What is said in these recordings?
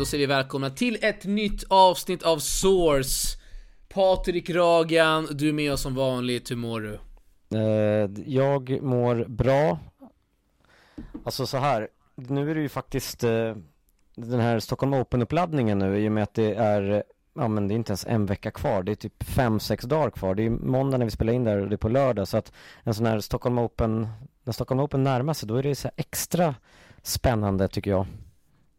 Då säger vi välkomna till ett nytt avsnitt av Source. Patrik Ragan, du är med oss som vanligt, hur mår du? Eh, jag mår bra. Alltså så här, nu är det ju faktiskt eh, den här Stockholm Open-uppladdningen nu i och med att det är, ja men det är inte ens en vecka kvar, det är typ fem sex dagar kvar. Det är måndag när vi spelar in där och det är på lördag så att en sån här Stockholm Open, när Stockholm Open närmar sig då är det så extra spännande tycker jag.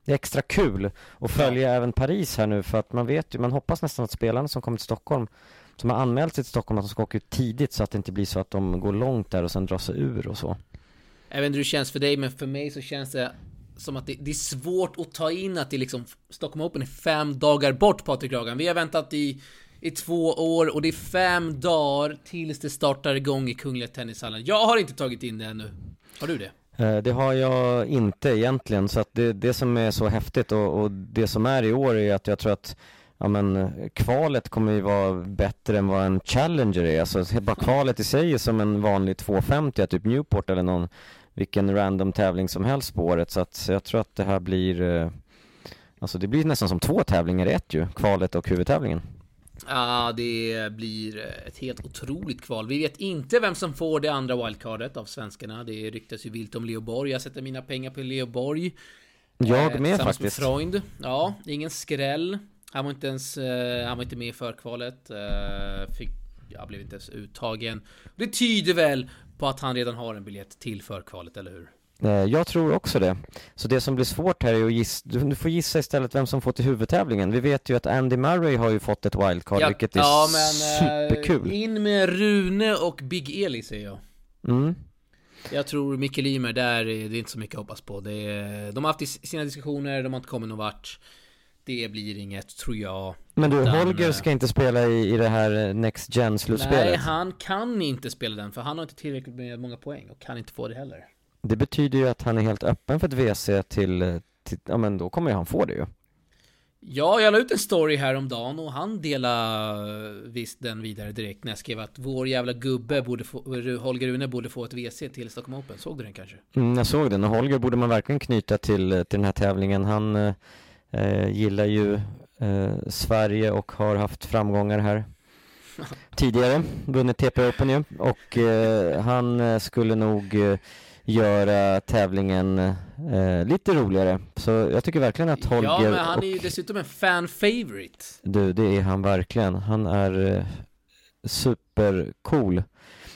Det är extra kul att följa ja. även Paris här nu för att man vet ju, man hoppas nästan att spelarna som kommer till Stockholm som har anmält sig till Stockholm att de ska åka ut tidigt så att det inte blir så att de går långt där och sen drar sig ur och så. Jag vet inte hur det känns för dig men för mig så känns det som att det, det, är svårt att ta in att det liksom Stockholm Open är fem dagar bort Patrik Ragan. Vi har väntat i, i två år och det är fem dagar tills det startar igång i Kungliga Tennishallen. Jag har inte tagit in det ännu. Har du det? Eh, det har jag inte egentligen, så att det, det som är så häftigt och, och, det som är i år är att jag tror att ja, men, kvalet kommer ju vara bättre än vad en Challenger är. Alltså bara kvalet i sig är som en vanlig 250, typ Newport eller någon vilken random tävling som helst på året. Så att jag tror att det här blir, eh, alltså det blir nästan som två tävlingar i ett ju, kvalet och huvudtävlingen. Ja, det blir ett helt otroligt kval. Vi vet inte vem som får det andra wildcardet av svenskarna. Det ryktas ju vilt om Leo Borg. Jag sätter mina pengar på Leo Borg. Jag med eh, faktiskt. Med Freund. Ja, ingen skräll. Han var inte ens, eh, han var inte med i förkvalet. Eh, fick, jag blev inte ens uttagen. Det tyder väl på att han redan har en biljett till förkvalet, eller hur? Eh, jag tror också det. Så det som blir svårt här är att gissa, du får gissa istället vem som får till huvudtävlingen. Vi vet ju att Andy Murray har ju fått ett wildcard, ja, vilket är ja, men, eh, superkul. In med Rune och Big Eli säger jag. Mm. Jag tror Mikkel Ymer, där är det inte så mycket att hoppas på. Det är, de har haft sina diskussioner, de har inte kommit någon vart. Det blir inget, tror jag. Men du, Holger ska inte spela i, i det här Next Gen-slutspelet? Nej, han kan inte spela den, för han har inte tillräckligt med många poäng och kan inte få det heller. Det betyder ju att han är helt öppen för ett WC till, till ja men då kommer ju han få det ju. Ja, jag la ut en story häromdagen och han delade visst den vidare direkt när jag skrev att vår jävla gubbe borde få, Holger Rune borde få ett WC till Stockholm Open. Såg du den kanske? Mm, jag såg den och Holger borde man verkligen knyta till, till den här tävlingen. Han eh, gillar ju eh, Sverige och har haft framgångar här tidigare. Vunnit TP Open ju och eh, han eh, skulle nog eh, göra tävlingen eh, lite roligare. Så jag tycker verkligen att Holger Ja, men han är ju dessutom en fan favorite. Du, det är han verkligen. Han är eh, supercool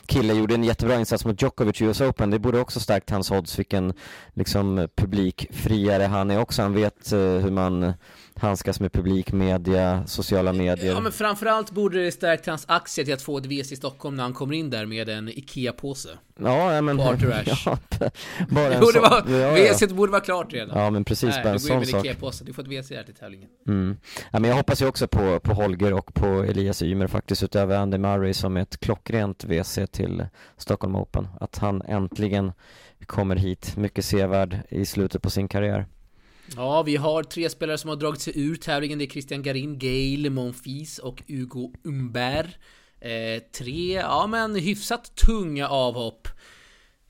kille gjorde en jättebra insats mot Djokovic i US Open. Det borde också stärkt hans odds, vilken liksom publikfriare han är också. Han vet eh, hur man handskas med publik, media, sociala medier. Ja men framförallt borde det stärkt hans aktier till att få ett WC i Stockholm när han kommer in där med en IKEA-påse. Ja, men... På Arthur Ashe. Ja, bara en jo, det var, ja, ja. WC borde vara klart redan. Ja men precis, Nej, bara en sån sak. IKEA-påse, du får ett WC här till tävlingen. Mm. Ja, men jag hoppas ju också på, på Holger och på Elias Ymer faktiskt, utöver Andy Murray som är ett klockrent WC till Stockholm Open. Att han äntligen kommer hit, mycket sevärd i slutet på sin karriär. Ja, vi har tre spelare som har dragit sig ur tävlingen. Det är Christian Garin, Gail Monfils och Hugo Umber. Eh, tre, ja men hyfsat tunga avhopp.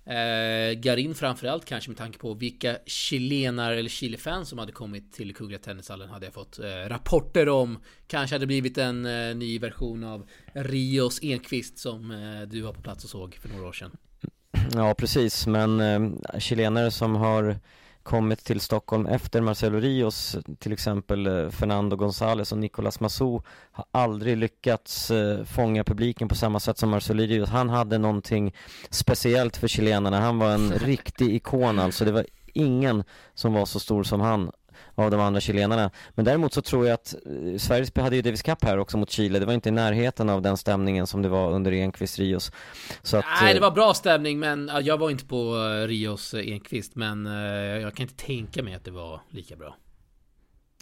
Eh, Garin framförallt kanske med tanke på vilka chilenar eller chilefans som hade kommit till Kungliga Tennishallen hade jag fått eh, rapporter om. Kanske hade blivit en eh, ny version av Rios Enqvist som eh, du var på plats och såg för några år sedan. Ja precis, men eh, chilenare som har kommit till Stockholm efter Marcelo Rios, till exempel eh, Fernando González och Nicolas Massou har aldrig lyckats eh, fånga publiken på samma sätt som Marcelo Rios. Han hade någonting speciellt för chilenarna, han var en riktig ikon alltså. Det var ingen som var så stor som han av de andra chilenarna. Men däremot så tror jag att eh, Sverige hade ju Davis Cup här också mot Chile. Det var inte i närheten av den stämningen som det var under Enqvist Rios. Så att, Nej, det var bra stämning, men jag var inte på eh, Rios eh, Enqvist, men jag kan inte tänka mig att det var lika bra.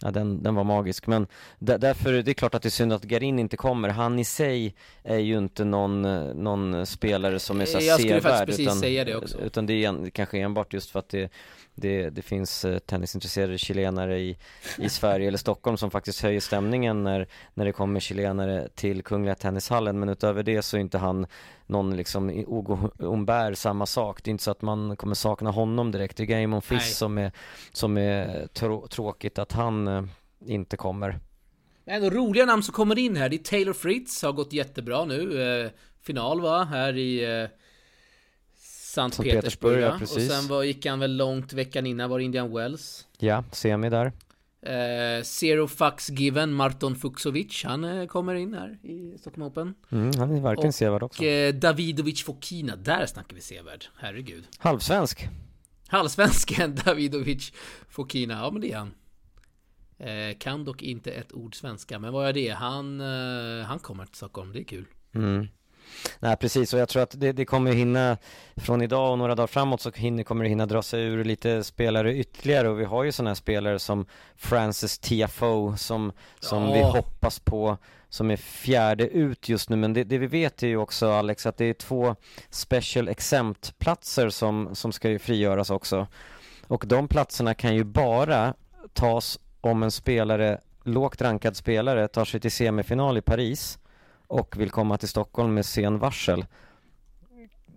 Ja, den, den var magisk, men därför, det är klart att det är synd att Garin inte kommer. Han i sig är ju inte någon, någon spelare som är så Jag skulle faktiskt precis utan, säga det också. Utan det är en, kanske enbart just för att det det, det finns eh, tennisintresserade chilenare i, i Sverige eller Stockholm som faktiskt höjer stämningen när, när det kommer chilenare till Kungliga Tennishallen men utöver det så är inte han någon liksom Hugo Umbär samma sak. Det är inte så att man kommer sakna honom direkt. Det är Gaimon Fiss som är, som är trå tråkigt att han eh, inte kommer. Nej, roliga namn som kommer in här, det är Taylor Fritz, har gått jättebra nu. Eh, final va, här i eh, Sankt Petersburg. Petersburg ja, och sen var, gick han väl långt veckan innan, var Indian Wells. Ja, semi där. Eh, Zero Fucks Given, Marton Fuxovic, han eh, kommer in här i Stockholm Open. Mm, han är verkligen och, sevärd också. Och eh, Davidovic Fokina, där snackar vi sevärd. Herregud. Halvsvensk. Halvsvensken Davidovic Fokina, ja men det är han. Eh, kan dock inte ett ord svenska, men vad är det? Han, eh, han kommer till Stockholm, det är kul. Mm. Nej precis. Och jag tror att det, det kommer hinna från idag och några dagar framåt så hinner, kommer det hinna dra sig ur lite spelare ytterligare. Och vi har ju sådana här spelare som Francis TFO som, som ja. vi hoppas på som är fjärde ut just nu. Men det, det, vi vet är ju också Alex att det är två special exempt platser som, som ska ju frigöras också. Och de platserna kan ju bara tas om en spelare, lågt rankad spelare tar sig till semifinal i Paris och vill komma till Stockholm med sen varsel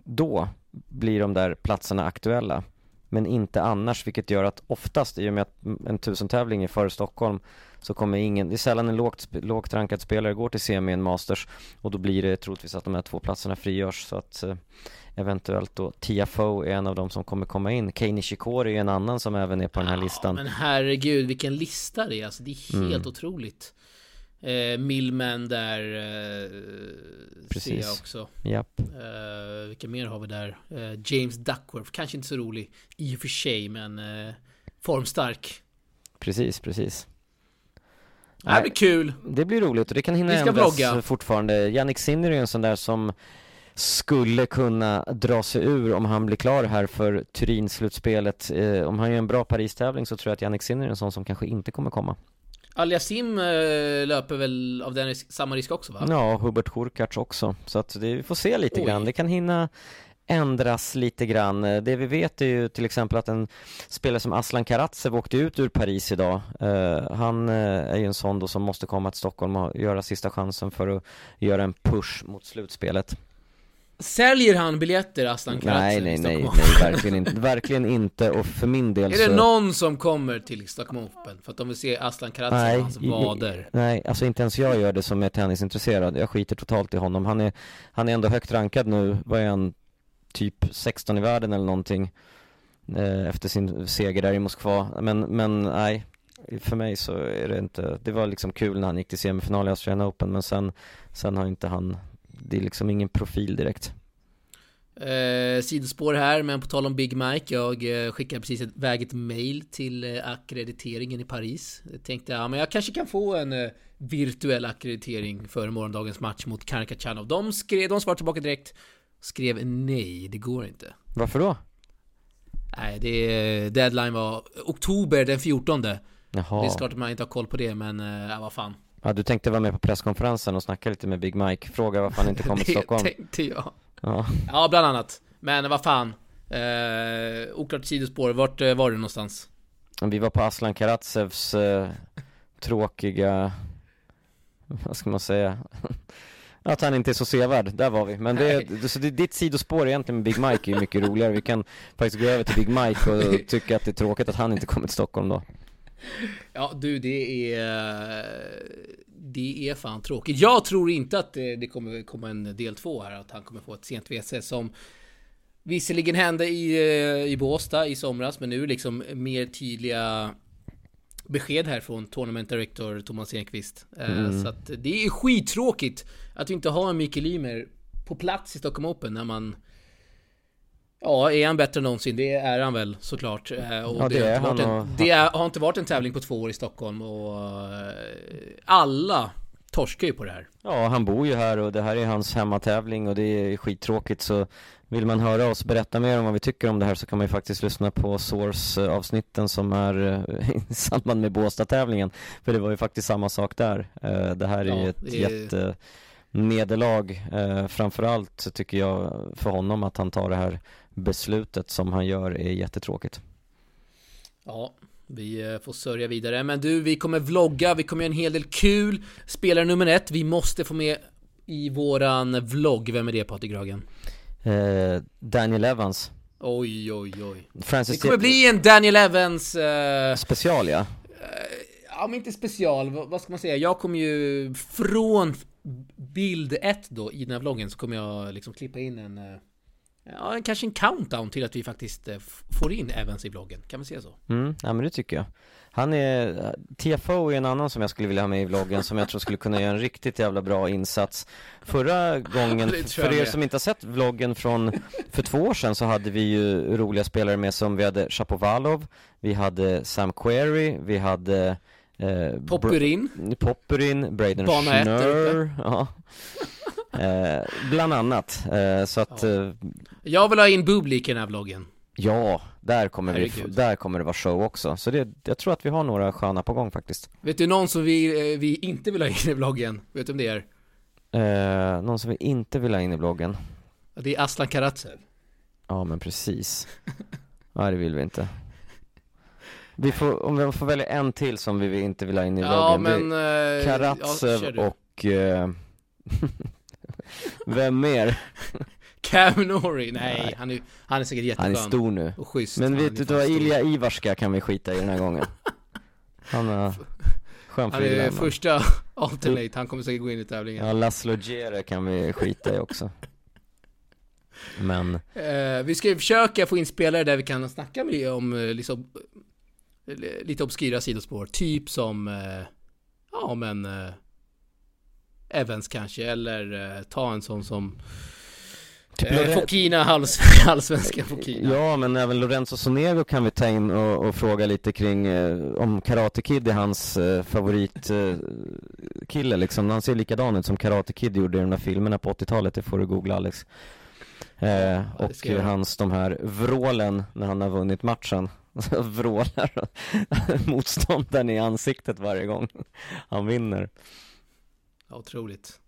då blir de där platserna aktuella. Men inte annars vilket gör att oftast i och med att en tusentävling är före Stockholm så kommer ingen, det är sällan en lågt, lågt rankad spelare går till semi en Masters och då blir det troligtvis att de här två platserna frigörs så att eh, eventuellt då TFO är en av dem som kommer komma in. Kei Nishikori är en annan som även är på den här listan. Men herregud vilken lista det är. Alltså, det är helt mm. otroligt Eh, Millman där eh, Precis. ser jag också. Japp. Eh, vilka mer har vi där? Eh, James Duckworth, kanske inte så rolig i och för sig, men eh, formstark. Precis, precis. Det blir kul. Det blir roligt och det kan hinna ändras blogga. fortfarande. Jannik Sinner är en sån där som skulle kunna dra sig ur om han blir klar här för Turin-slutspelet. Eh, om han gör en bra Paris-tävling så tror jag att Jannik Sinner är en sån som kanske inte kommer komma. Aliasim eh, löper väl av den risk, samma risk också va? Ja, Hubert Hurkacz också. Så att det, vi får se lite Oj. grann. Det kan hinna ändras lite grann. Det vi vet är ju till exempel att en spelare som Aslan Karatsev åkte ut ur Paris idag. Uh, han uh, är ju en sån då som måste komma till Stockholm och göra sista chansen för att göra en push mot slutspelet. Säljer han biljetter Aslan Karatsev Nej, nej, nej, nej, verkligen inte, verkligen inte. Och för min del Är så... det någon som kommer till Stockholm Open för att de vill se Aslan Karatsev och hans vader? Nej, alltså inte ens jag gör det som är tennisintresserad, jag skiter totalt i honom. Han är, han är ändå högt rankad nu, vad är han, typ 16 i världen eller någonting eh, Efter sin seger där i Moskva, men, men nej för mig så är det inte, det var liksom kul när han gick till semifinal i Australian Open men sen, sen har inte han det är liksom ingen profil direkt. Eh, sidospår här, men på tal om Big Mike. Jag eh, skickade precis ett, väg ett mail till eh, akkrediteringen i Paris. Jag tänkte, ja men jag kanske kan få en eh, virtuell akkreditering för morgondagens match mot Karkachanov. De skrev, de svarade tillbaka direkt. Skrev nej, det går inte. Varför då? Nej, det, deadline var oktober den 14. Jaha. Det är klart att man inte har koll på det, men äh, vad fan. Ja, du tänkte vara med på presskonferensen och snacka lite med Big Mike, fråga varför han inte kommer till Stockholm Det tänkte jag Ja, ja bland annat Men vad fan eh, Oklart sidospår, vart eh, var du någonstans? Vi var på Aslan Karatsevs eh, tråkiga Vad ska man säga? Att han inte är så sevärd, där var vi. Men det, så det, ditt sidospår egentligen med Big Mike är ju mycket roligare. Vi kan faktiskt gå över till Big Mike och tycka att det är tråkigt att han inte kommer till Stockholm då. Ja du, det är... Det är fan tråkigt. Jag tror inte att det, kommer komma en del två här, att han kommer få ett sent WC som visserligen hände i, i Båstad i somras, men nu liksom mer tydliga besked här från Tournament Director Thomas Enqvist. Eh, mm. Så att det är skittråkigt att vi inte har en Mikael Ymer på plats i Stockholm Open när man Ja, är han bättre än någonsin? Det är han väl såklart. Eh, och ja, det, det är han. En. Det är, har inte varit en tävling på två år i Stockholm och eh, alla torskar ju på det här. Ja, han bor ju här och det här är hans hemmatävling och det är skittråkigt så vill man höra oss berätta mer om vad vi tycker om det här så kan man ju faktiskt lyssna på Source-avsnitten som är eh, i samband med Båstad-tävlingen. För det var ju faktiskt samma sak där. Det här är ju ja, ett är... jätte nederlag eh, framförallt tycker jag för honom att han tar det här beslutet som han gör är jättetråkigt. Ja, vi eh, får sörja vidare. Men du, vi kommer vlogga, vi kommer göra en hel del kul. Spelare nummer ett, vi måste få med i våran vlogg. Vem är det Patrik Gragen? Eh, Daniel Evans. Oj, oj, oj. Francis det kommer bli en Daniel Evans... Eh... Special, ja. ja men inte special, vad, vad ska man säga? Jag kommer ju från bild 1 då i den här vloggen så kommer jag liksom klippa in en eh, Ja, kanske en countdown till att vi faktiskt eh, får in Evans i vloggen, kan vi säga så? Mm, ja men det tycker jag. Han är, TFO är en annan som jag skulle vilja ha med i vloggen som jag tror skulle kunna göra en riktigt jävla bra insats. Förra gången, för er som inte har sett vloggen från för två år sedan så hade vi ju roliga spelare med som vi hade Shapovalov Vi hade Sam Query, vi hade eh, Popperin Popperin, Braden Schnurr ja. Eh, Bland annat, eh, så att ja. Eh, jag vill ha in Bublik i den här vloggen Ja, där kommer, vi, där kommer det vara show också. Så det, jag tror att vi har några sköna på gång faktiskt. Vet du någon som vi, eh, vi inte vill ha in i vloggen? Vet du om det är? Eh, någon som vi inte vill ha in i vloggen? Det är Aslan Karatsev. Ja, men precis. Nej, det vill vi inte. Vi får, om vi får välja en till som vi inte vill ha in i vloggen. Ja, men... Det är Karatsev ja, och... Eh, vem mer? Cam Nori, nej, nej. Han, är, han är säkert jätteskön Han är stor nu. och schysst. Men vet du vad, Ilja Ivarska kan vi skita i den här gången. Han är skön Han är första alternate, han kommer säkert gå in i tävlingen. Ja, Laszlo Djere kan vi skita i också. Men eh, Vi ska ju försöka få in spelare där vi kan snacka med om eh, liksom eh, Lite obskyra sidospår, typ som Ja men Evans kanske, eller eh, ta en sån som Typ eh, Fokina, halvsvenska Fokina. Ja men även Lorenzo Sonego kan vi ta in och, och fråga lite kring eh, om Karate Kid är hans eh, favoritkille eh, liksom. Han ser likadan ut som Karate Kid gjorde i de där filmerna på 80-talet, det får du googla Alex. Eh, ja, Och hans, de här vrålen när han har vunnit matchen. Vrålar motståndaren i ansiktet varje gång han vinner otroligt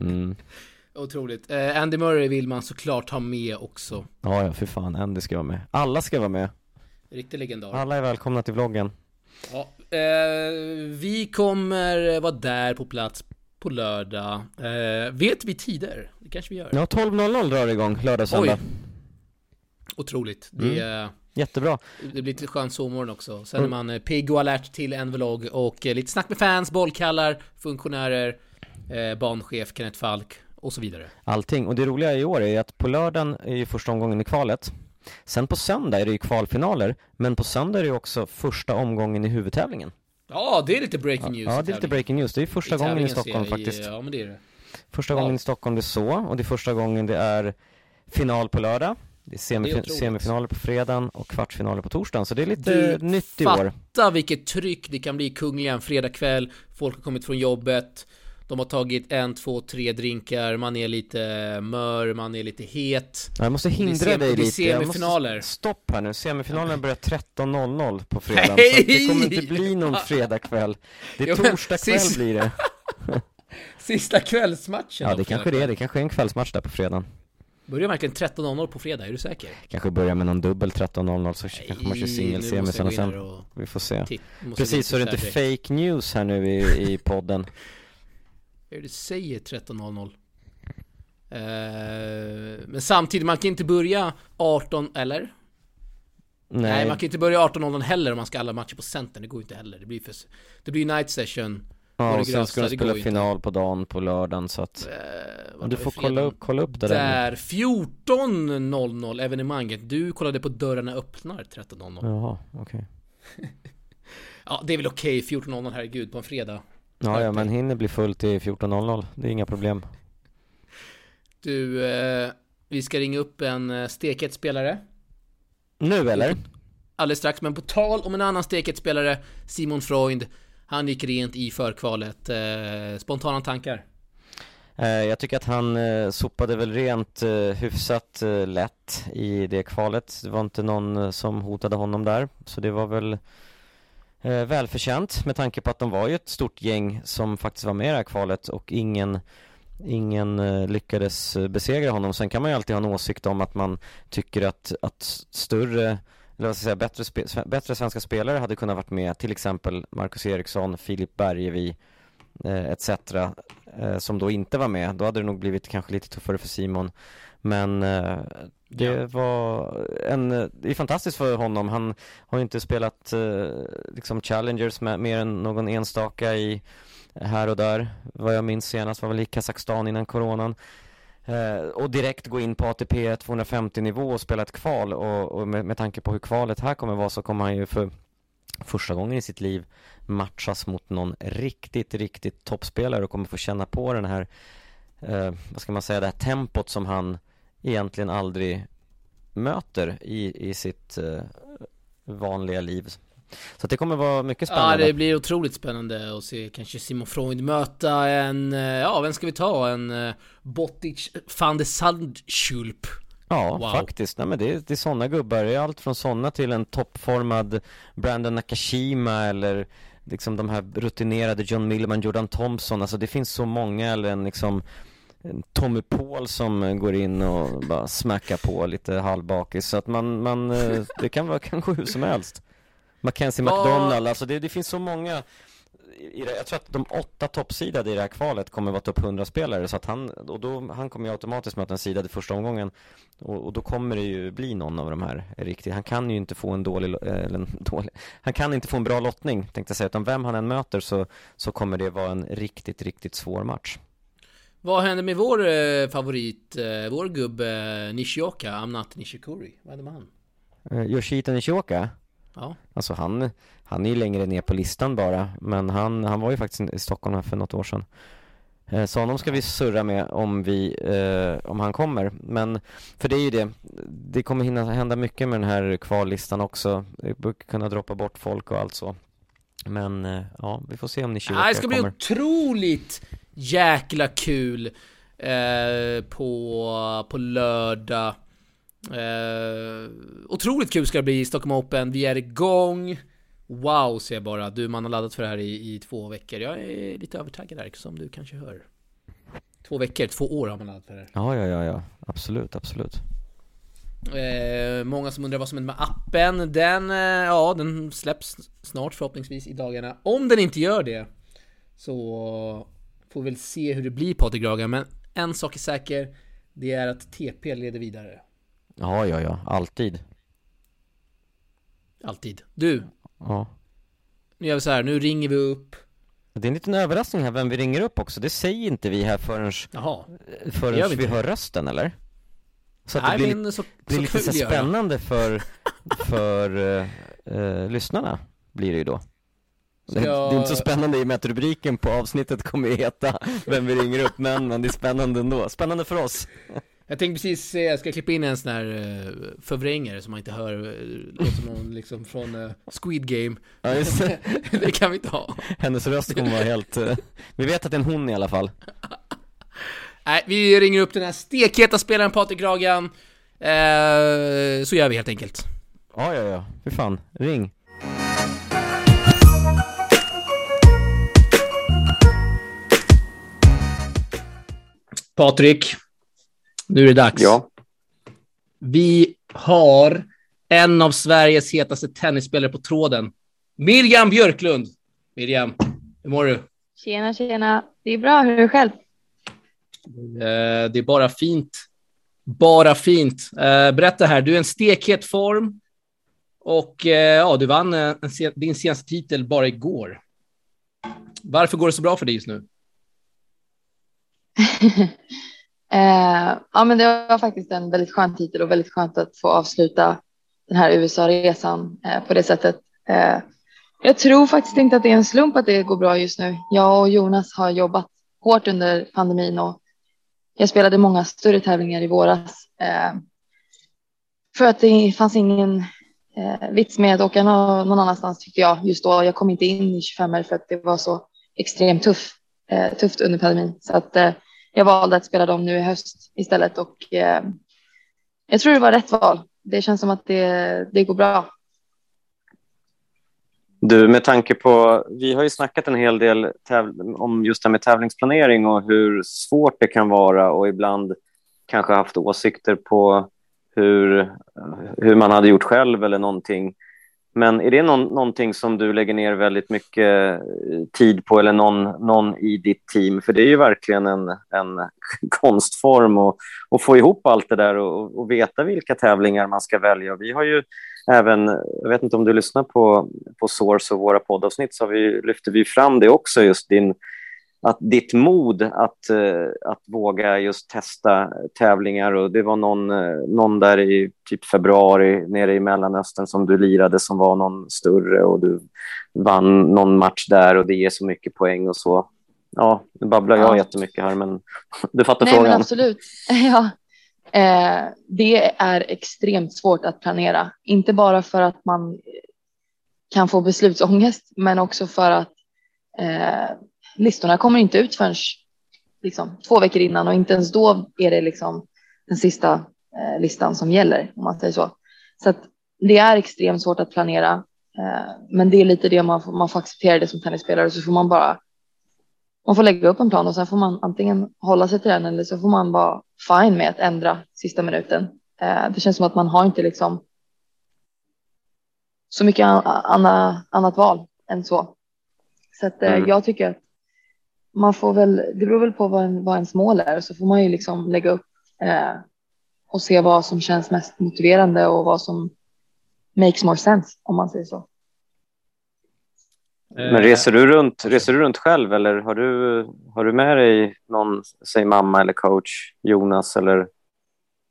mm. Otroligt. Eh, Andy Murray vill man såklart ha med också. Ja, ja, för fan. Andy ska vara med. Alla ska vara med. Riktig legendar. Alla är välkomna till vloggen. Ja, eh, vi kommer vara där på plats på lördag. Eh, vet vi tider? Det kanske vi gör. Ja, 12.00 drar det igång lördag, söndag. Otroligt. Det mm. Jättebra. Det blir lite skön sovmorgon också. Sen mm. är man eh, pigg och alert till en vlogg och eh, lite snack med fans, bollkallar, funktionärer, eh, banchef Kenneth Falk och så vidare. Allting. Och det roliga i år är att på lördagen är ju första omgången i kvalet. Sen på söndag är det ju kvalfinaler, men på söndag är det ju också första omgången i huvudtävlingen. Ja, det är lite breaking news. Ja, det är lite breaking news. Det är första I gången i Stockholm faktiskt. Ja, men det är det. Första ja. gången i Stockholm det är så, och det är första gången det är final på lördag. Det är, semif det är semifinaler på fredagen och kvartsfinaler på torsdagen, så det är lite du, nytt i år. Fatta vilket tryck det kan bli i Kungliga en fredagkväll, folk har kommit från jobbet, de har tagit en, två, tre drinkar, man är lite mör, man är lite het. Jag måste hindra dig lite. Semifinaler. Måste... Stopp här nu, semifinalerna börjar 13.00 på fredag. Så det kommer inte bli någon fredagkväll. Det är torsdag kväll blir det. Sista kvällsmatchen Ja, det kanske det är. Det kanske är en kvällsmatch där på fredagen. Börjar verkligen 13.00 på fredag, är du säker? Kanske börjar med någon dubbel 13.00 så Nej, kanske man kör singelsemisen och sen, och vi får se. Precis, så är det inte fake news här nu i, i podden. Det säger 13.00 eh, Men samtidigt, man kan inte börja 18, eller? Nej, Nej man kan inte börja 18.00 heller om man ska alla matcher på centern, det går inte heller. Det blir för, det blir night session Ja, och sen ska de spela final på dagen på lördagen så att eh, Du får kolla upp, kolla upp det där Där, 14.00 evenemanget Du kollade på dörrarna öppnar 13.00 Jaha, okej okay. Ja, det är väl okej, okay, 14.00 herregud på en fredag Ja, ja, men hinner bli fullt till 14.00. Det är inga problem. Du, eh, vi ska ringa upp en eh, stekhet spelare. Nu eller? Alldeles strax, men på tal om en annan stekhet spelare, Simon Freund. Han gick rent i förkvalet. Eh, spontana tankar? Eh, jag tycker att han eh, sopade väl rent eh, hyfsat lätt i det kvalet. Det var inte någon som hotade honom där, så det var väl välförtjänt med tanke på att de var ju ett stort gäng som faktiskt var med i det här kvalet och ingen Ingen lyckades besegra honom. Sen kan man ju alltid ha en åsikt om att man tycker att, att större eller vad ska jag säga, bättre, spe, bättre svenska spelare hade kunnat varit med, till exempel Marcus Eriksson, Filip Bergevi eh, etc. Eh, som då inte var med. Då hade det nog blivit kanske lite tuffare för Simon. Men eh, Det ja. var en, det är fantastiskt för honom. Han har ju inte spelat eh, liksom Challengers med mer än någon enstaka i här och där. Vad jag minns senast var väl i Kazakstan innan coronan. Eh, och direkt gå in på ATP 250 nivå och spela ett kval och, och med, med tanke på hur kvalet här kommer vara så kommer han ju för första gången i sitt liv matchas mot någon riktigt, riktigt toppspelare och kommer få känna på den här, eh, vad ska man säga, det här tempot som han egentligen aldrig möter i, i sitt eh, vanliga liv. Så det kommer vara mycket spännande. Ja, det blir otroligt spännande att se kanske Simon Freud möta en, eh, ja, vem ska vi ta? En uh, Botic van de Sandschulp. Ja, wow. faktiskt. Nej, men det, det är sådana gubbar. Det är allt från sådana till en toppformad Brandon Nakashima eller liksom de här rutinerade John Millman, Jordan Thompson. Alltså det finns så många, eller en liksom Tommy Paul som går in och bara smackar på lite halvbakis. Så att man, man eh, det kan vara kanske hur som helst. Mackenzie McDonald, alltså det, det finns så många det, jag tror att de åtta toppsidade i det här kvalet kommer vara topp 100 spelare så att han, och då, han kommer ju automatiskt möta en sida i första omgången och, och, då kommer det ju bli någon av de här riktigt, han kan ju inte få en dålig, eller en dålig, han kan inte få en bra lottning tänkte jag säga, utan vem han än möter så, så kommer det vara en riktigt, riktigt svår match. Vad händer med vår eh, favorit, eh, vår gubbe eh, Nishioka, Amnat Nishikori? Vad händer med han? Eh, Nishioka? Ja. Alltså han, han är ju längre ner på listan bara, men han, han var ju faktiskt i Stockholm här för något år sedan. Eh, så honom ska vi surra med om, vi, eh, om han kommer. Men för det är ju det, det kommer hinna hända mycket med den här kvallistan också. Det brukar kunna droppa bort folk och allt så. Men eh, ja, vi får se om ni kommer. Det ska bli otroligt jäkla kul eh, på, på lördag. Eh, otroligt kul ska det bli i Stockholm Open. Vi är igång. Wow, ser jag bara. Du, man har laddat för det här i, i två veckor. Jag är lite övertaggad här, som du kanske hör. Två veckor, två år har man laddat för det här. Ja, ja, ja, ja. Absolut, absolut. Eh, många som undrar vad som händer med appen. Den, eh, ja, den släpps snart förhoppningsvis i dagarna. Om den inte gör det så får vi väl se hur det blir Patrik Graga. Men en sak är säker. Det är att TP leder vidare. Ja, ja, ja. Alltid. Alltid. Du. Ja. Nu gör vi så här, nu ringer vi upp. Det är en liten överraskning här vem vi ringer upp också. Det säger inte vi här förrän, Jaha. förrän vi, vi hör rösten, eller? Så att Nej, det blir, men så, blir så lite så spännande för, för uh, uh, lyssnarna, blir det ju då. Det, det, är inte så spännande i och med att rubriken på avsnittet kommer att heta Vem vi ringer upp, men, men det är spännande ändå. Spännande för oss. Jag tänkte precis säga, jag ska klippa in en sån här uh, förvrängare som man inte hör, uh, låter som någon liksom från uh, Squid Game. Ja, just det. det kan vi inte ha. Hennes röst kommer vara helt, uh, vi vet att det är en hon i alla fall. Nej, vi ringer upp den här stekheta spelaren Patrik Ragan. Uh, så gör vi helt enkelt. Ja, ja, ja. Hur fan. Ring. Patrik. Nu är det dags. Ja. Vi har en av Sveriges hetaste tennisspelare på tråden. Miriam Björklund. Miriam, hur mår du? Tjena, tjena. Det är bra. Hur är det själv? Eh, det är bara fint. Bara fint. Eh, berätta här, du är en stekhet form och eh, ja, du vann din senaste titel bara igår. Varför går det så bra för dig just nu? Eh, ja, men det var faktiskt en väldigt skön titel och väldigt skönt att få avsluta den här USA-resan eh, på det sättet. Eh, jag tror faktiskt inte att det är en slump att det går bra just nu. Jag och Jonas har jobbat hårt under pandemin och jag spelade många större tävlingar i våras. Eh, för att det fanns ingen eh, vits med att åka någon annanstans tyckte jag just då. Jag kom inte in i 25 för att det var så extremt tuff, eh, tufft under pandemin. Så att eh, jag valde att spela dem nu i höst istället och eh, jag tror det var rätt val. Det känns som att det, det går bra. Du, med tanke på, vi har ju snackat en hel del om just det här med tävlingsplanering och hur svårt det kan vara och ibland kanske haft åsikter på hur, hur man hade gjort själv eller någonting. Men är det någon, någonting som du lägger ner väldigt mycket eh, tid på eller någon, någon i ditt team? För det är ju verkligen en, en konstform att, och få ihop allt det där och, och veta vilka tävlingar man ska välja. Vi har ju även, jag vet inte om du lyssnar på, på Source och våra poddavsnitt, så vi, lyfter vi fram det också, just din att ditt mod att, eh, att våga just testa tävlingar och det var någon, eh, någon där i typ februari nere i Mellanöstern som du lirade som var någon större och du vann någon match där och det ger så mycket poäng och så. Ja, nu babblar jag ja. jättemycket här men du fattar Nej, frågan. Men absolut. Ja. Eh, det är extremt svårt att planera, inte bara för att man kan få beslutsångest men också för att eh, listorna kommer inte ut förrän liksom, två veckor innan och inte ens då är det liksom den sista eh, listan som gäller om man säger så. Så att det är extremt svårt att planera, eh, men det är lite det man får, man får acceptera det som tennisspelare så får man bara man får lägga upp en plan och sen får man antingen hålla sig till den eller så får man vara fine med att ändra sista minuten. Eh, det känns som att man har inte liksom så mycket an annat val än så. Så att, eh, mm. jag tycker att man får väl, det beror väl på vad, en, vad ens mål är så får man ju liksom lägga upp eh, och se vad som känns mest motiverande och vad som makes more sense om man säger så. Men reser du runt, reser du runt själv eller har du, har du med dig någon, säg mamma eller coach, Jonas eller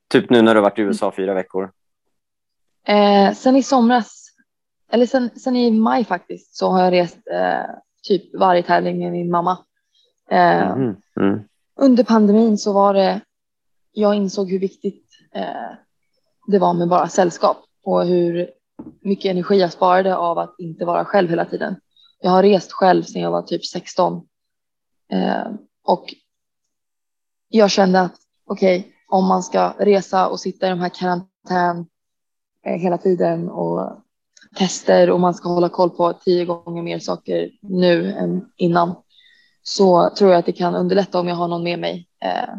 typ nu när du varit i USA fyra veckor? Eh, sen i somras, eller sen, sen i maj faktiskt, så har jag rest eh, typ varje tävling med min mamma. Eh, mm. Mm. Under pandemin så var det, jag insåg hur viktigt eh, det var med bara sällskap och hur mycket energi jag sparade av att inte vara själv hela tiden. Jag har rest själv sedan jag var typ 16 eh, och jag kände att okej, okay, om man ska resa och sitta i de här karantän eh, hela tiden och tester och man ska hålla koll på tio gånger mer saker nu än innan så tror jag att det kan underlätta om jag har någon med mig. Eh,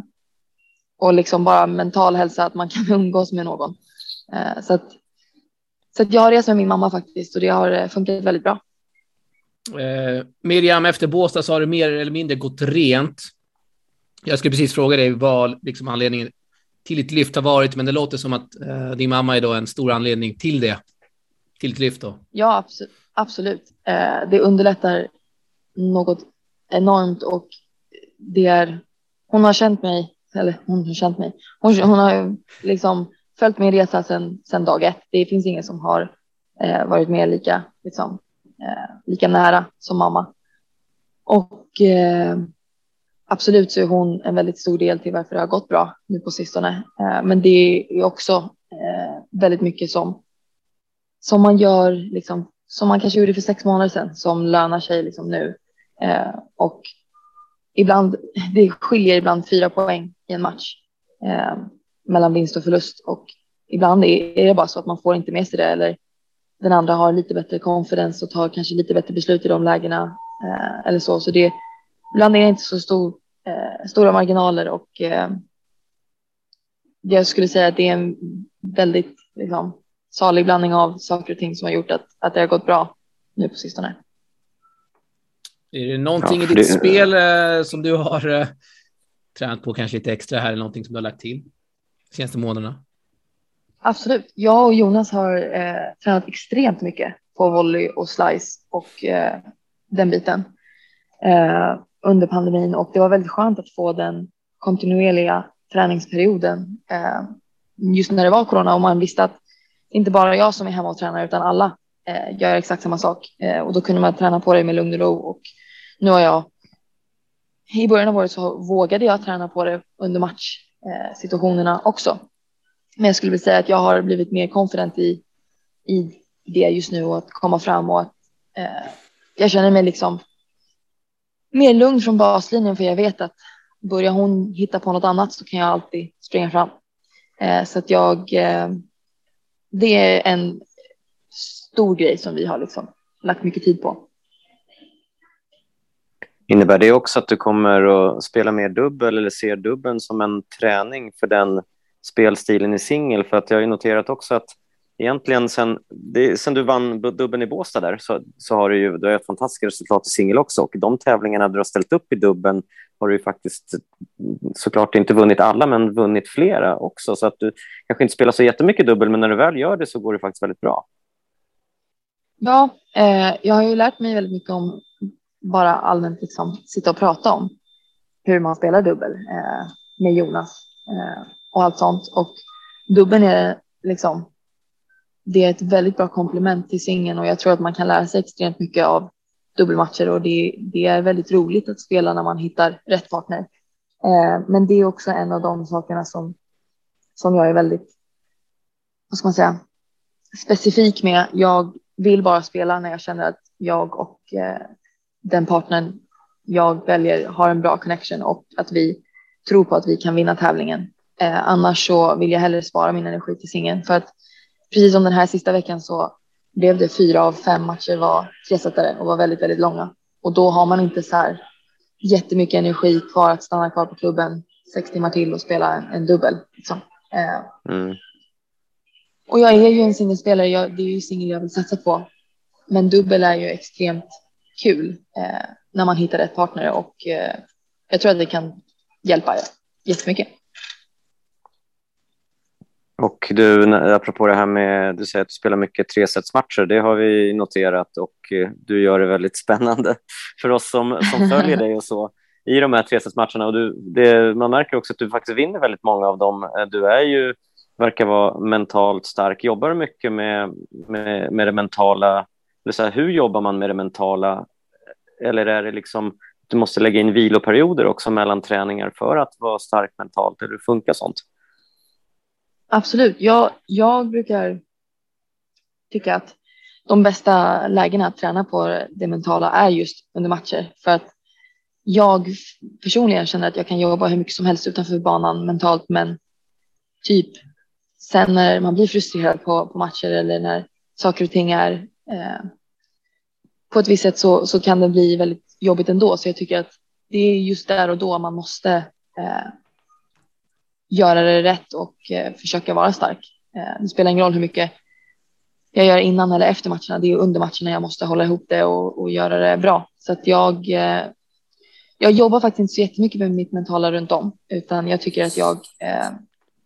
och liksom bara mental hälsa, att man kan umgås med någon. Eh, så att, så att jag har rest med min mamma faktiskt och det har eh, funkat väldigt bra. Eh, Miriam, efter Båstad så har det mer eller mindre gått rent. Jag skulle precis fråga dig vad liksom anledningen till ditt lyft har varit, men det låter som att eh, din mamma är då en stor anledning till det. Till ditt lyft då? Ja, absolut. absolut. Eh, det underlättar något enormt och det är, hon har känt mig, eller hon har känt mig, hon, hon har liksom följt min resa sedan, sedan dag ett. Det finns ingen som har eh, varit med lika, liksom, eh, lika nära som mamma. Och eh, absolut så är hon en väldigt stor del till varför det har gått bra nu på sistone. Eh, men det är också eh, väldigt mycket som, som man gör, liksom, som man kanske gjorde för sex månader sedan, som lönar sig liksom nu. Eh, och ibland, det skiljer ibland fyra poäng i en match eh, mellan vinst och förlust och ibland är, är det bara så att man får inte med sig det eller den andra har lite bättre confidence och tar kanske lite bättre beslut i de lägena eh, eller så. Så det ibland är det inte så stor, eh, stora marginaler och eh, jag skulle säga att det är en väldigt liksom, salig blandning av saker och ting som har gjort att, att det har gått bra nu på sistone. Är det någonting ja, i ditt det... spel eh, som du har eh, tränat på kanske lite extra här eller någonting som du har lagt till de senaste månaderna? Absolut. Jag och Jonas har eh, tränat extremt mycket på volley och slice och eh, den biten eh, under pandemin och det var väldigt skönt att få den kontinuerliga träningsperioden eh, just när det var corona och man visste att inte bara jag som är hemma och tränar utan alla eh, gör exakt samma sak och då kunde man träna på det med lugn och ro och nu har jag i början av året så vågade jag träna på det under matchsituationerna eh, också. Men jag skulle vilja säga att jag har blivit mer confident i, i det just nu och att komma fram och att eh, jag känner mig liksom mer lugn från baslinjen för jag vet att börjar hon hitta på något annat så kan jag alltid springa fram. Eh, så att jag, eh, det är en stor grej som vi har liksom lagt mycket tid på. Innebär det också att du kommer att spela mer dubbel eller ser dubbeln som en träning för den spelstilen i singel? För att jag har ju noterat också att egentligen sen, det, sen du vann dubbeln i Båstad där så, så har du ju du har ett fantastiskt resultat i singel också och de tävlingarna du har ställt upp i dubbeln har du ju faktiskt mm, såklart inte vunnit alla men vunnit flera också så att du kanske inte spelar så jättemycket dubbel men när du väl gör det så går det faktiskt väldigt bra. Ja, eh, jag har ju lärt mig väldigt mycket om bara allmänt liksom sitta och prata om hur man spelar dubbel eh, med Jonas eh, och allt sånt och dubbeln är liksom det är ett väldigt bra komplement till singeln och jag tror att man kan lära sig extremt mycket av dubbelmatcher och det, det är väldigt roligt att spela när man hittar rätt partner. Eh, men det är också en av de sakerna som, som jag är väldigt, vad ska man säga, specifik med. Jag vill bara spela när jag känner att jag och eh, den partnern jag väljer har en bra connection och att vi tror på att vi kan vinna tävlingen. Eh, annars så vill jag hellre spara min energi till singeln för att precis som den här sista veckan så blev det fyra av fem matcher var tresetare och var väldigt, väldigt långa. Och då har man inte så här jättemycket energi kvar att stanna kvar på klubben sex timmar till och spela en, en dubbel. Liksom. Eh, mm. Och jag är ju en singelspelare, jag, det är ju singel jag vill satsa på. Men dubbel är ju extremt kul eh, när man hittar rätt partner och eh, jag tror att det kan hjälpa jättemycket. Och du, apropå det här med, du säger att du spelar mycket tresetsmatcher, det har vi noterat och eh, du gör det väldigt spännande för oss som, som följer dig och så i de här tresetsmatcherna och du, det, man märker också att du faktiskt vinner väldigt många av dem. Eh, du är ju, verkar vara mentalt stark, jobbar mycket med, med, med det mentala, det så här, hur jobbar man med det mentala eller är det liksom du måste lägga in viloperioder också mellan träningar för att vara stark mentalt, eller hur funkar sånt? Absolut. Jag, jag brukar tycka att de bästa lägena att träna på det mentala är just under matcher för att jag personligen känner att jag kan jobba hur mycket som helst utanför banan mentalt, men typ sen när man blir frustrerad på, på matcher eller när saker och ting är eh, på ett visst sätt så, så kan det bli väldigt jobbigt ändå. Så jag tycker att det är just där och då man måste eh, göra det rätt och eh, försöka vara stark. Eh, det spelar ingen roll hur mycket jag gör innan eller efter matcherna. Det är under matcherna jag måste hålla ihop det och, och göra det bra. Så att jag, eh, jag jobbar faktiskt inte så jättemycket med mitt mentala runt om, utan jag tycker att jag eh,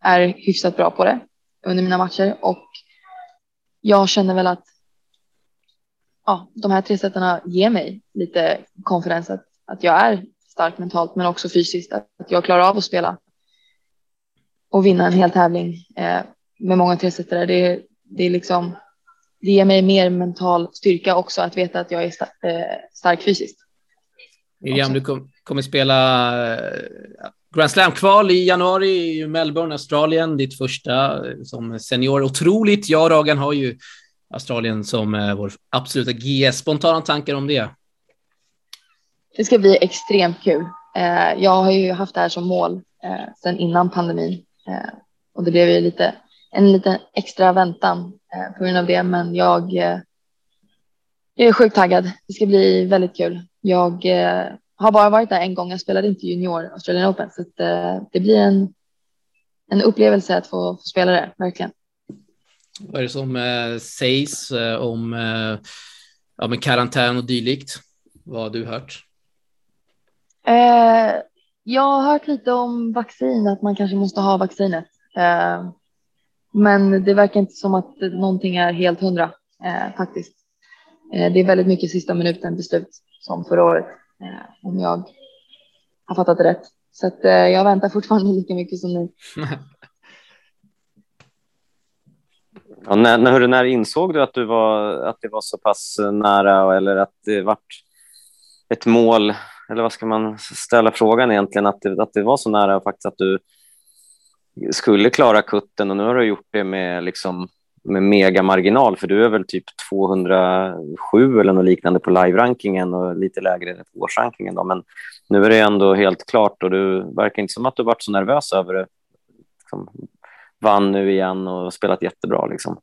är hyfsat bra på det under mina matcher och jag känner väl att ja, de här tre sätten ger mig lite konfidens att, att jag är stark mentalt men också fysiskt, att, att jag klarar av att spela och vinna en hel tävling eh, med många tresetare. Det, det, är liksom, det ger mig mer mental styrka också att veta att jag är sta, eh, stark fysiskt. Miriam, du kom, kommer spela eh, Grand Slam-kval i januari i Melbourne, Australien, ditt första eh, som senior. Otroligt. Jag och Ragan har ju Australien som eh, vår absoluta GS. Spontana tankar om det? Det ska bli extremt kul. Eh, jag har ju haft det här som mål eh, sedan innan pandemin Eh, och det blev ju lite en liten extra väntan eh, på grund av det. Men jag, eh, jag är sjukt taggad. Det ska bli väldigt kul. Jag eh, har bara varit där en gång. Jag spelade inte junior Australian Open så eh, det blir en, en upplevelse att få, få spela det, verkligen. Vad är det som eh, sägs eh, om eh, ja, med karantän och dylikt? Vad har du hört? Eh, jag har hört lite om vaccin, att man kanske måste ha vaccinet. Eh, men det verkar inte som att någonting är helt hundra eh, faktiskt. Det är väldigt mycket sista minuten beslut som förra året, om jag har fattat det rätt. Så att jag väntar fortfarande lika mycket som ni. Ja, när, när, när insåg du att, du var, att det var så pass nära eller att det vart ett mål eller vad ska man ställa frågan egentligen, att det, att det var så nära faktiskt att du skulle klara kutten och nu har du gjort det med, liksom, med megamarginal för du är väl typ 207 eller något liknande på live-rankingen och lite lägre på årsrankingen. Då. Men nu är det ändå helt klart och du verkar inte som att du varit så nervös över det. Liksom, vann nu igen och spelat jättebra. Liksom.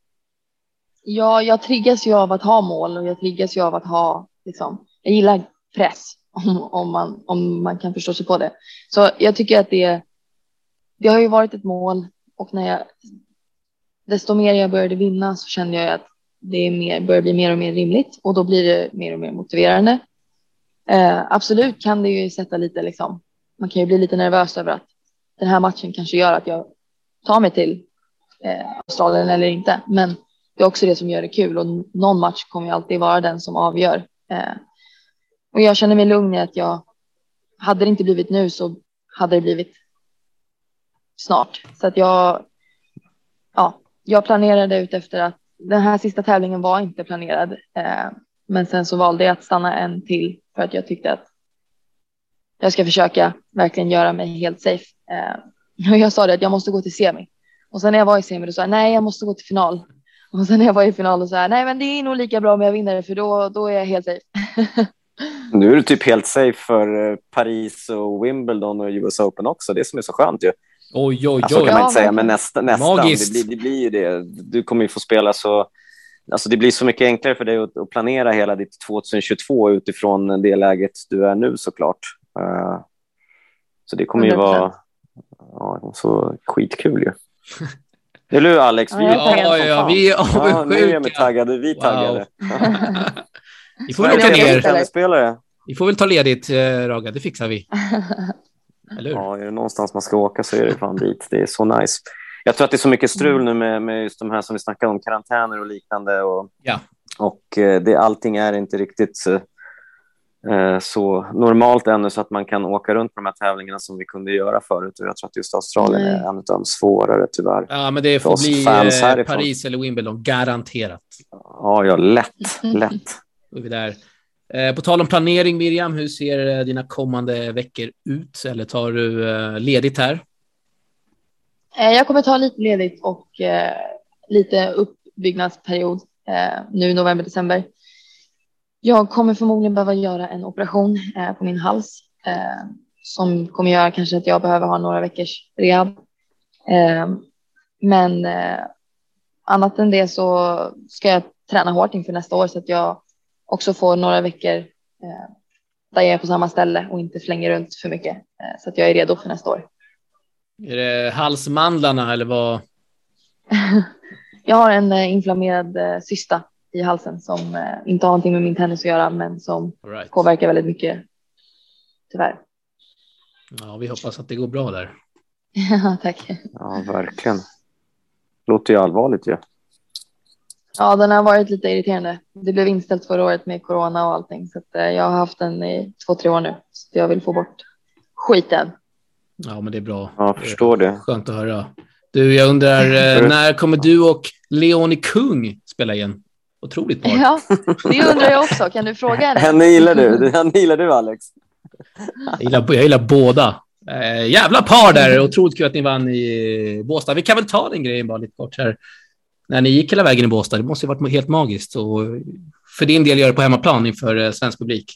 Ja, jag triggas ju av att ha mål och jag triggas ju av att ha, liksom, jag gillar press om, om, man, om man kan förstå sig på det. Så jag tycker att det, det har ju varit ett mål och när jag desto mer jag började vinna så kände jag att det är mer, börjar bli mer och mer rimligt och då blir det mer och mer motiverande. Eh, absolut kan det ju sätta lite liksom. Man kan ju bli lite nervös över att den här matchen kanske gör att jag ta mig till eh, Australien eller inte. Men det är också det som gör det kul och någon match kommer ju alltid vara den som avgör. Eh, och jag känner mig lugn i att jag hade det inte blivit nu så hade det blivit snart. Så att jag, ja, jag planerade ut efter att den här sista tävlingen var inte planerad. Eh, men sen så valde jag att stanna en till för att jag tyckte att jag ska försöka verkligen göra mig helt safe. Eh, och jag sa det att jag måste gå till semi. Och sen när jag var i semi då sa jag nej, jag måste gå till final. Och sen när jag var i final och sa nej, men det är nog lika bra om jag vinner för då, då är jag helt safe. nu är du typ helt safe för eh, Paris och Wimbledon och US Open också. Det som är så skönt ju. Oj, oj, oj. Alltså, kan man Ja, inte säga, men nästa, nästan. Det blir, det blir ju det. Du kommer ju få spela så... Alltså det blir så mycket enklare för dig att, att planera hela ditt 2022 utifrån det läget du är nu såklart. Uh, så det kommer ju 100%. vara ja, så skitkul ju. Eller hur Alex? Vi Ja, Ja, ja, vi är fan. Ja, Miriam är avundsjuka. taggade, vi är taggade. Vi får väl åka ner. Vi får väl ta ledigt, eh, Raga. Det fixar vi. Eller hur? Ja, är det någonstans man ska åka så är det fan dit. Det är så nice. Jag tror att det är så mycket strul nu med, med just de här som vi snackade om, karantäner och liknande. Och, Ja. och eh, det, allting är inte riktigt eh, så normalt ännu så att man kan åka runt på de här tävlingarna som vi kunde göra förut. Och jag tror att just Australien Nej. är en av de svårare tyvärr. Ja, men det För får oss bli fans eh. Paris eller Wimbledon, garanterat. Ja, ja, lätt, lätt. Då är vi där. Eh, på tal om planering, Miriam, hur ser eh, dina kommande veckor ut? Eller tar du eh, ledigt här? Eh, Jag kommer ta lite ledigt och eh, lite uppbyggnadsperiod eh, nu i november, december. Jag kommer förmodligen behöva göra en operation eh, på min hals eh, som kommer göra kanske att jag behöver ha några veckors rehab. Eh, men eh, annat än det så ska jag träna hårt inför nästa år så att jag också får några veckor eh, där jag är på samma ställe och inte flänger runt för mycket eh, så att jag är redo för nästa år. Är det halsmandlarna eller vad? Jag har en inflammerad cysta i halsen som eh, inte har någonting med min tennis att göra, men som right. påverkar väldigt mycket. Tyvärr. Ja, vi hoppas att det går bra där. Tack. Ja, verkligen. Låter ju allvarligt ju. Ja, den har varit lite irriterande. Det blev inställt förra året med corona och allting, så att, eh, jag har haft den i två, tre år nu. Så jag vill få bort skiten. Ja, men det är bra. Ja, jag förstår det. Skönt att höra. Du, jag undrar, eh, när kommer du och Leonie Kung spela igen? Otroligt par. Ja, det undrar jag också. Kan du fråga henne? Henne gillar du. Henne gillar du, Alex. Jag gillar, jag gillar båda. Eh, jävla par där. Otroligt kul att ni vann i Båstad. Vi kan väl ta den grejen bara lite kort här. När ni gick hela vägen i Båstad, det måste ju varit helt magiskt. Och för din del göra det på hemmaplan inför eh, svensk publik.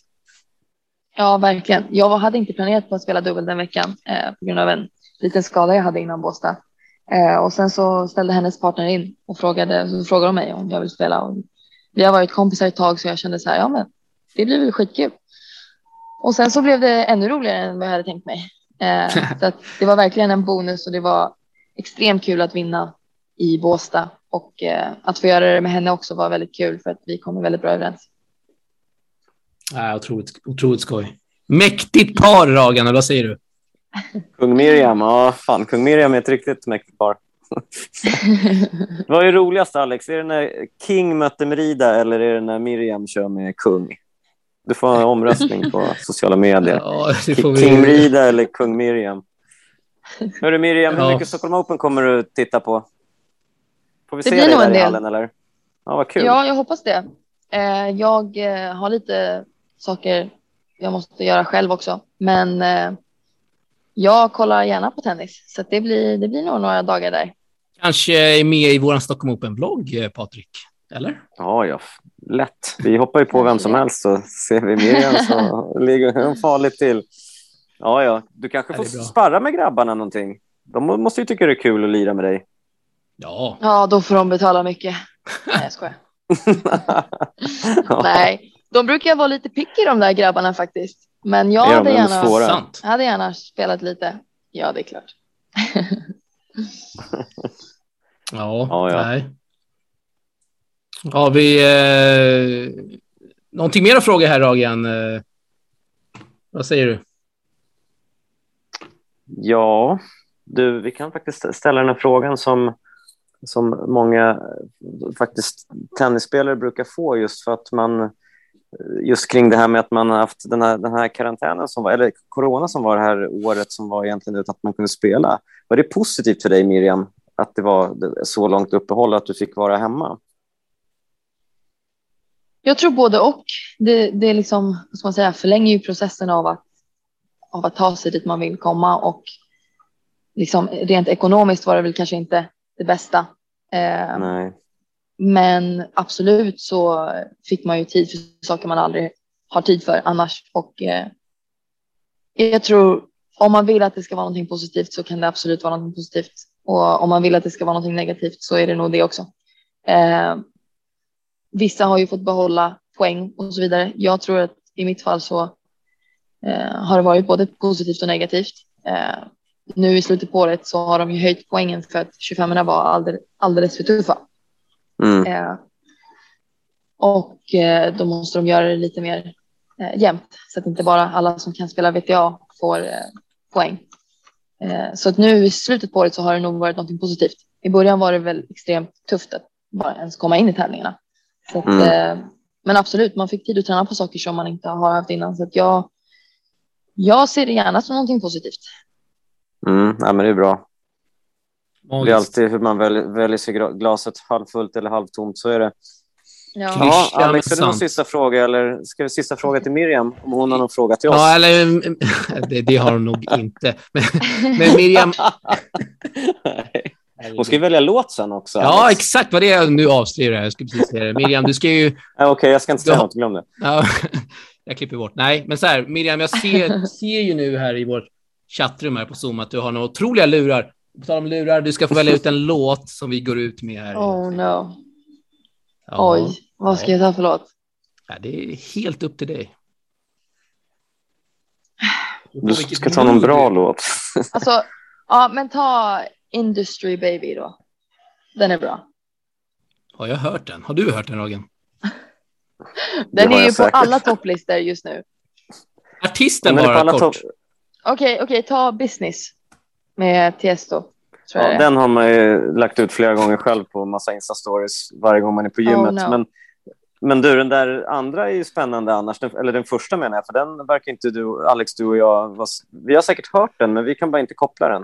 Ja, verkligen. Jag hade inte planerat på att spela dubbel den veckan eh, på grund av en liten skada jag hade innan Båstad. Eh, och sen så ställde hennes partner in och frågade, så frågade de mig om jag vill spela. Och vi har varit kompisar ett tag så jag kände så här, ja men det blir väl skitkul. Och sen så blev det ännu roligare än vad jag hade tänkt mig. Eh, så att det var verkligen en bonus och det var extremt kul att vinna i Båstad och eh, att få göra det med henne också var väldigt kul för att vi kommer väldigt bra överens. Äh, otroligt, otroligt skoj. Mäktigt par, Ragan, eller vad säger du? Kung Miriam, ja fan, Kung Miriam är ett riktigt mäktigt par. Vad är roligast Alex? Är det när King mötte Merida eller är det när Miriam kör med Kung? Du får en omröstning på sociala medier. Ja, King. Merida eller Kung Miriam? Hörru Miriam, hur Ja. mycket Stockholm Open kommer du titta på? Får vi Det se blir dig nog en i del. hallen eller? Ja, vad kul. Ja, jag hoppas det. Eh, jag eh, har lite saker jag måste göra själv också, men eh, jag kollar gärna på tennis så det blir. Det blir nog några dagar där. Kanske är med i vår Stockholm Open-blogg, eh, Patrik? Eller? Ja, ja, lätt. Vi hoppar ju på vem som helst så ser vi Miriam så ligger hon farligt till. Ja, ja, du kanske får sparra med grabbarna någonting. De må- måste ju tycka det är kul att lira med dig. Ja. Ja, då får de betala mycket. Nej, jag skojar. ja. Nej, de brukar vara lite picky de där grabbarna faktiskt. Men jag hade de gärna, svåra? Sant. jag hade gärna spelat lite. Ja, det är klart. Ja, Ja, ja. nej. Har vi eh, någonting mer att fråga här, Ragan? Eh, vad säger du? Ja, du, vi kan faktiskt ställa den här frågan som, som många eh, faktiskt tennisspelare brukar få just för att man just kring det här med att man har haft den här, den här karantänen som var, eller corona som var det här året som var egentligen ut att man kunde spela. Var det positivt för dig Miriam att det var så långt uppehåll att du fick vara hemma? Jag tror både och. Det, det är liksom, ska man säga, förlänger ju processen av att, av att ta sig dit man vill komma och liksom rent ekonomiskt var det väl kanske inte det bästa. Eh, Nej men absolut så fick man ju tid för saker man aldrig har tid för annars och eh, jag tror om man vill att det ska vara någonting positivt så kan det absolut vara någonting positivt och om man vill att det ska vara någonting negativt så är det nog det också. Eh, vissa har ju fått behålla poäng och så vidare. Jag tror att i mitt fall så eh, har det varit både positivt och negativt. Eh, nu i slutet på året så har de ju höjt poängen för att 25 var alldeles, alldeles för tuffa. Mm. Eh, och eh, då måste de göra det lite mer eh, jämnt så att inte bara alla som kan spela VTA får eh, poäng. Så att nu i slutet på året så har det nog varit något positivt. I början var det väl extremt tufft att bara ens komma in i tävlingarna. Så att, Mm. men absolut, man fick tid att träna på saker som man inte har haft innan. Så att jag, jag ser det gärna som någonting positivt. Mm. Ja, men det är bra. Det är Magiskt. alltid hur man väljer, väljer sig glaset halvfullt eller halvtomt. Så är det. Ja. Ja, Alex, är det någon sista fråga eller ska vi sista fråga till Miriam om hon har någon fråga till oss? Ja, eller mm, det, det har de nog inte. Men, men Miriam... Hon ska ju välja låt sen också. Ja, Alex. exakt vad det är. Nu avslöjar jag. Jag ska precis säga det. Miriam, du ska ju... Ja, Okej, jag ska inte säga Ja. något. Glöm det. Ja, jag klipper bort. Nej, men så här, Miriam, jag ser, ser ju nu här i vårt chattrum här på Zoom att du har några otroliga lurar. På tal om lurar, du ska få välja ut en låt som vi går ut med här. Oh no. Ja. Oj, vad ska jag ta för låt? Ja, det är helt upp till dig. Du ska ta någon bra låt. Alltså, ja, men ta Industry Baby då. Den är bra. Har jag hört den? Har du hört den, Ragen? Den är ju på säkert. alla topplistor just nu. Artisten på bara, alla kort. Okej, okej, ta Business med Tiesto. Ja, den har man ju lagt ut flera gånger själv på massa Insta-stories varje gång man är på gymmet. Oh, no. men, men du, den där andra är ju spännande annars. Den, eller den första menar jag, för den verkar inte du, Alex, du och jag... vara s- Vi har säkert hört den, men vi kan bara inte koppla den.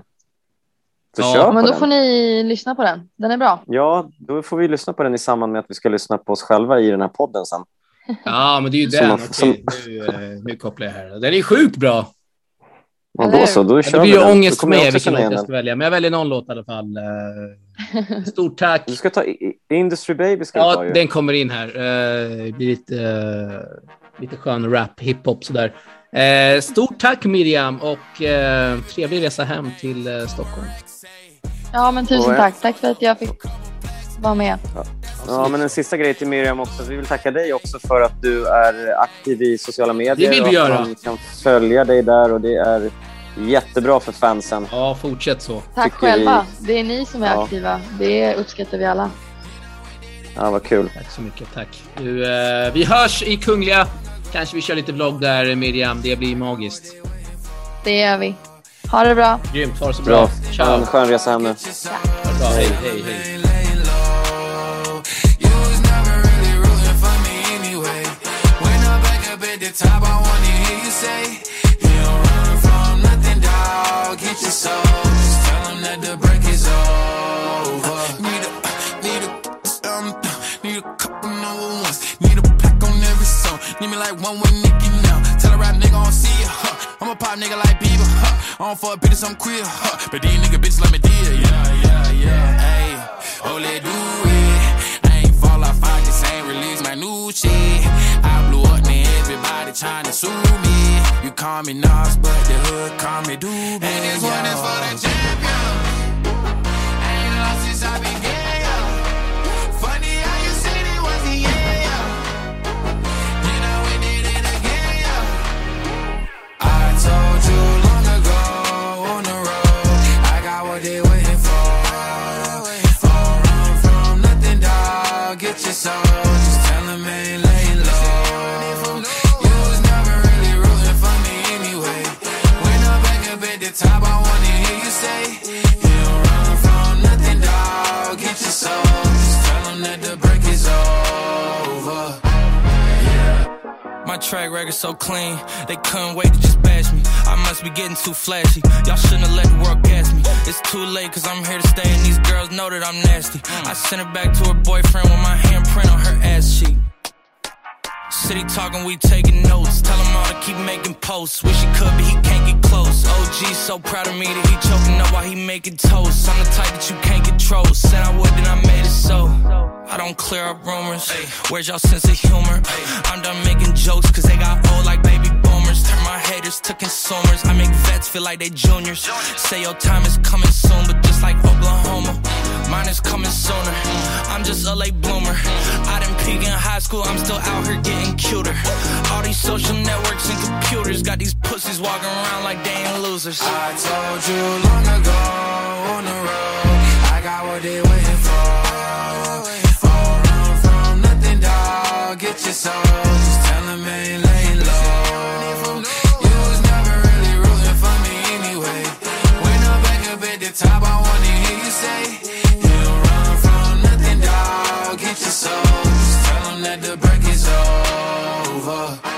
Så Ja, kör på men då den. får ni lyssna på den. Den är bra. Ja, då får vi lyssna på den i samband med att vi ska lyssna på oss själva i den här podden sen. Ja, men det är ju Som den. man- Okej, nu, eh, nu kopplar jag här. Den är sjukt bra. Ja, Eller då så, då Ja, kör det vi blir ju den. ångest för kommer jag mig också vilken låt jag ska välja, men jag väljer någon låt i alla fall. Eh, Stort tack. Du ska ta Industry Baby. Ska ta, Ja, ju. den kommer in här. Eh, Det blir lite, eh, lite skön rap, hiphop sådär. Eh, Stort tack Miriam och eh, trevlig resa hem till eh, Stockholm. Ja, men tusen Och, eh, tack. Tack för att jag fick vara med. Ja, men en sista grej till Miriam också. Vi vill tacka dig också för att du är aktiv i sociala medier. Det vill vi göra. Man kan följa dig där och det är jättebra för fansen. Ja, fortsätt så. Tack Tycker själva. Det är ni som är Ja. aktiva. Det uppskattar vi alla. Ja, vad kul. Tack så mycket, tack. Du, eh, vi hörs i Kungliga. Kanske vi kör lite vlogg där Miriam, det blir magiskt. Det gör vi. Ha det bra. Grymt, ha det så Bra. bra. Ha Ciao. en skön resa hem nu. Ha det bra. Hej, hej, hej. Top, I wanna hear you say, You don't run from nothing, dog. Get your soul. Just tell 'em that the break is over. Need a, need a, um, need a couple number ones. Need a pack on every song. Need me like one with Nicky now. Tell a rap nigga I don't see ya, huh. I'm a pop nigga like Bieber, huh. I don't fuck bitches, I'm queer, huh. But these nigga bitches let me deal, yeah, yeah, yeah. Hey, oh, let do it. I ain't fall off, I just ain't release my new shit. Everybody tryna sue me. You call me Nas, but the hood call me Doobie. And this one is for the champion. I ain't lost since I began, top, I wanna hear you say, You don't run from nothing, dog. Get your soul. Just tell that the break is over. My track record so clean, they couldn't wait to just bash me. I must be getting too flashy. Y'all shouldn't have let the world catch me. It's too late, cause I'm here to stay, and these girls know that I'm nasty. I sent her back to her boyfriend with my handprint on her ass cheek. City talking, we taking notes. Tell him all to keep making posts. Wish he could, but he can't get close. OG so proud of me that he choking up while he making toast. I'm the type that you can't control. Said I would, then I made it so. I don't clear up rumors. Where's y'all sense of humor? I'm done making jokes cause they got old like baby boomers. Turn my haters to consumers. I make vets feel like they juniors. Say your time is coming soon, but just like Oklahoma, Mine is coming sooner. I'm just a late bloomer. I didn't peak in high school, I'm still out here getting cuter. All these social networks and computers got these pussies walking around like they ain't losers. I told you long ago on the road, I got what they waiting for. All run from nothing, dog. Get your soul. Just tell them ain't laying low. You was never really rooting for me anyway. When I'm back up at the top, I wanna hear you say. that the break is over.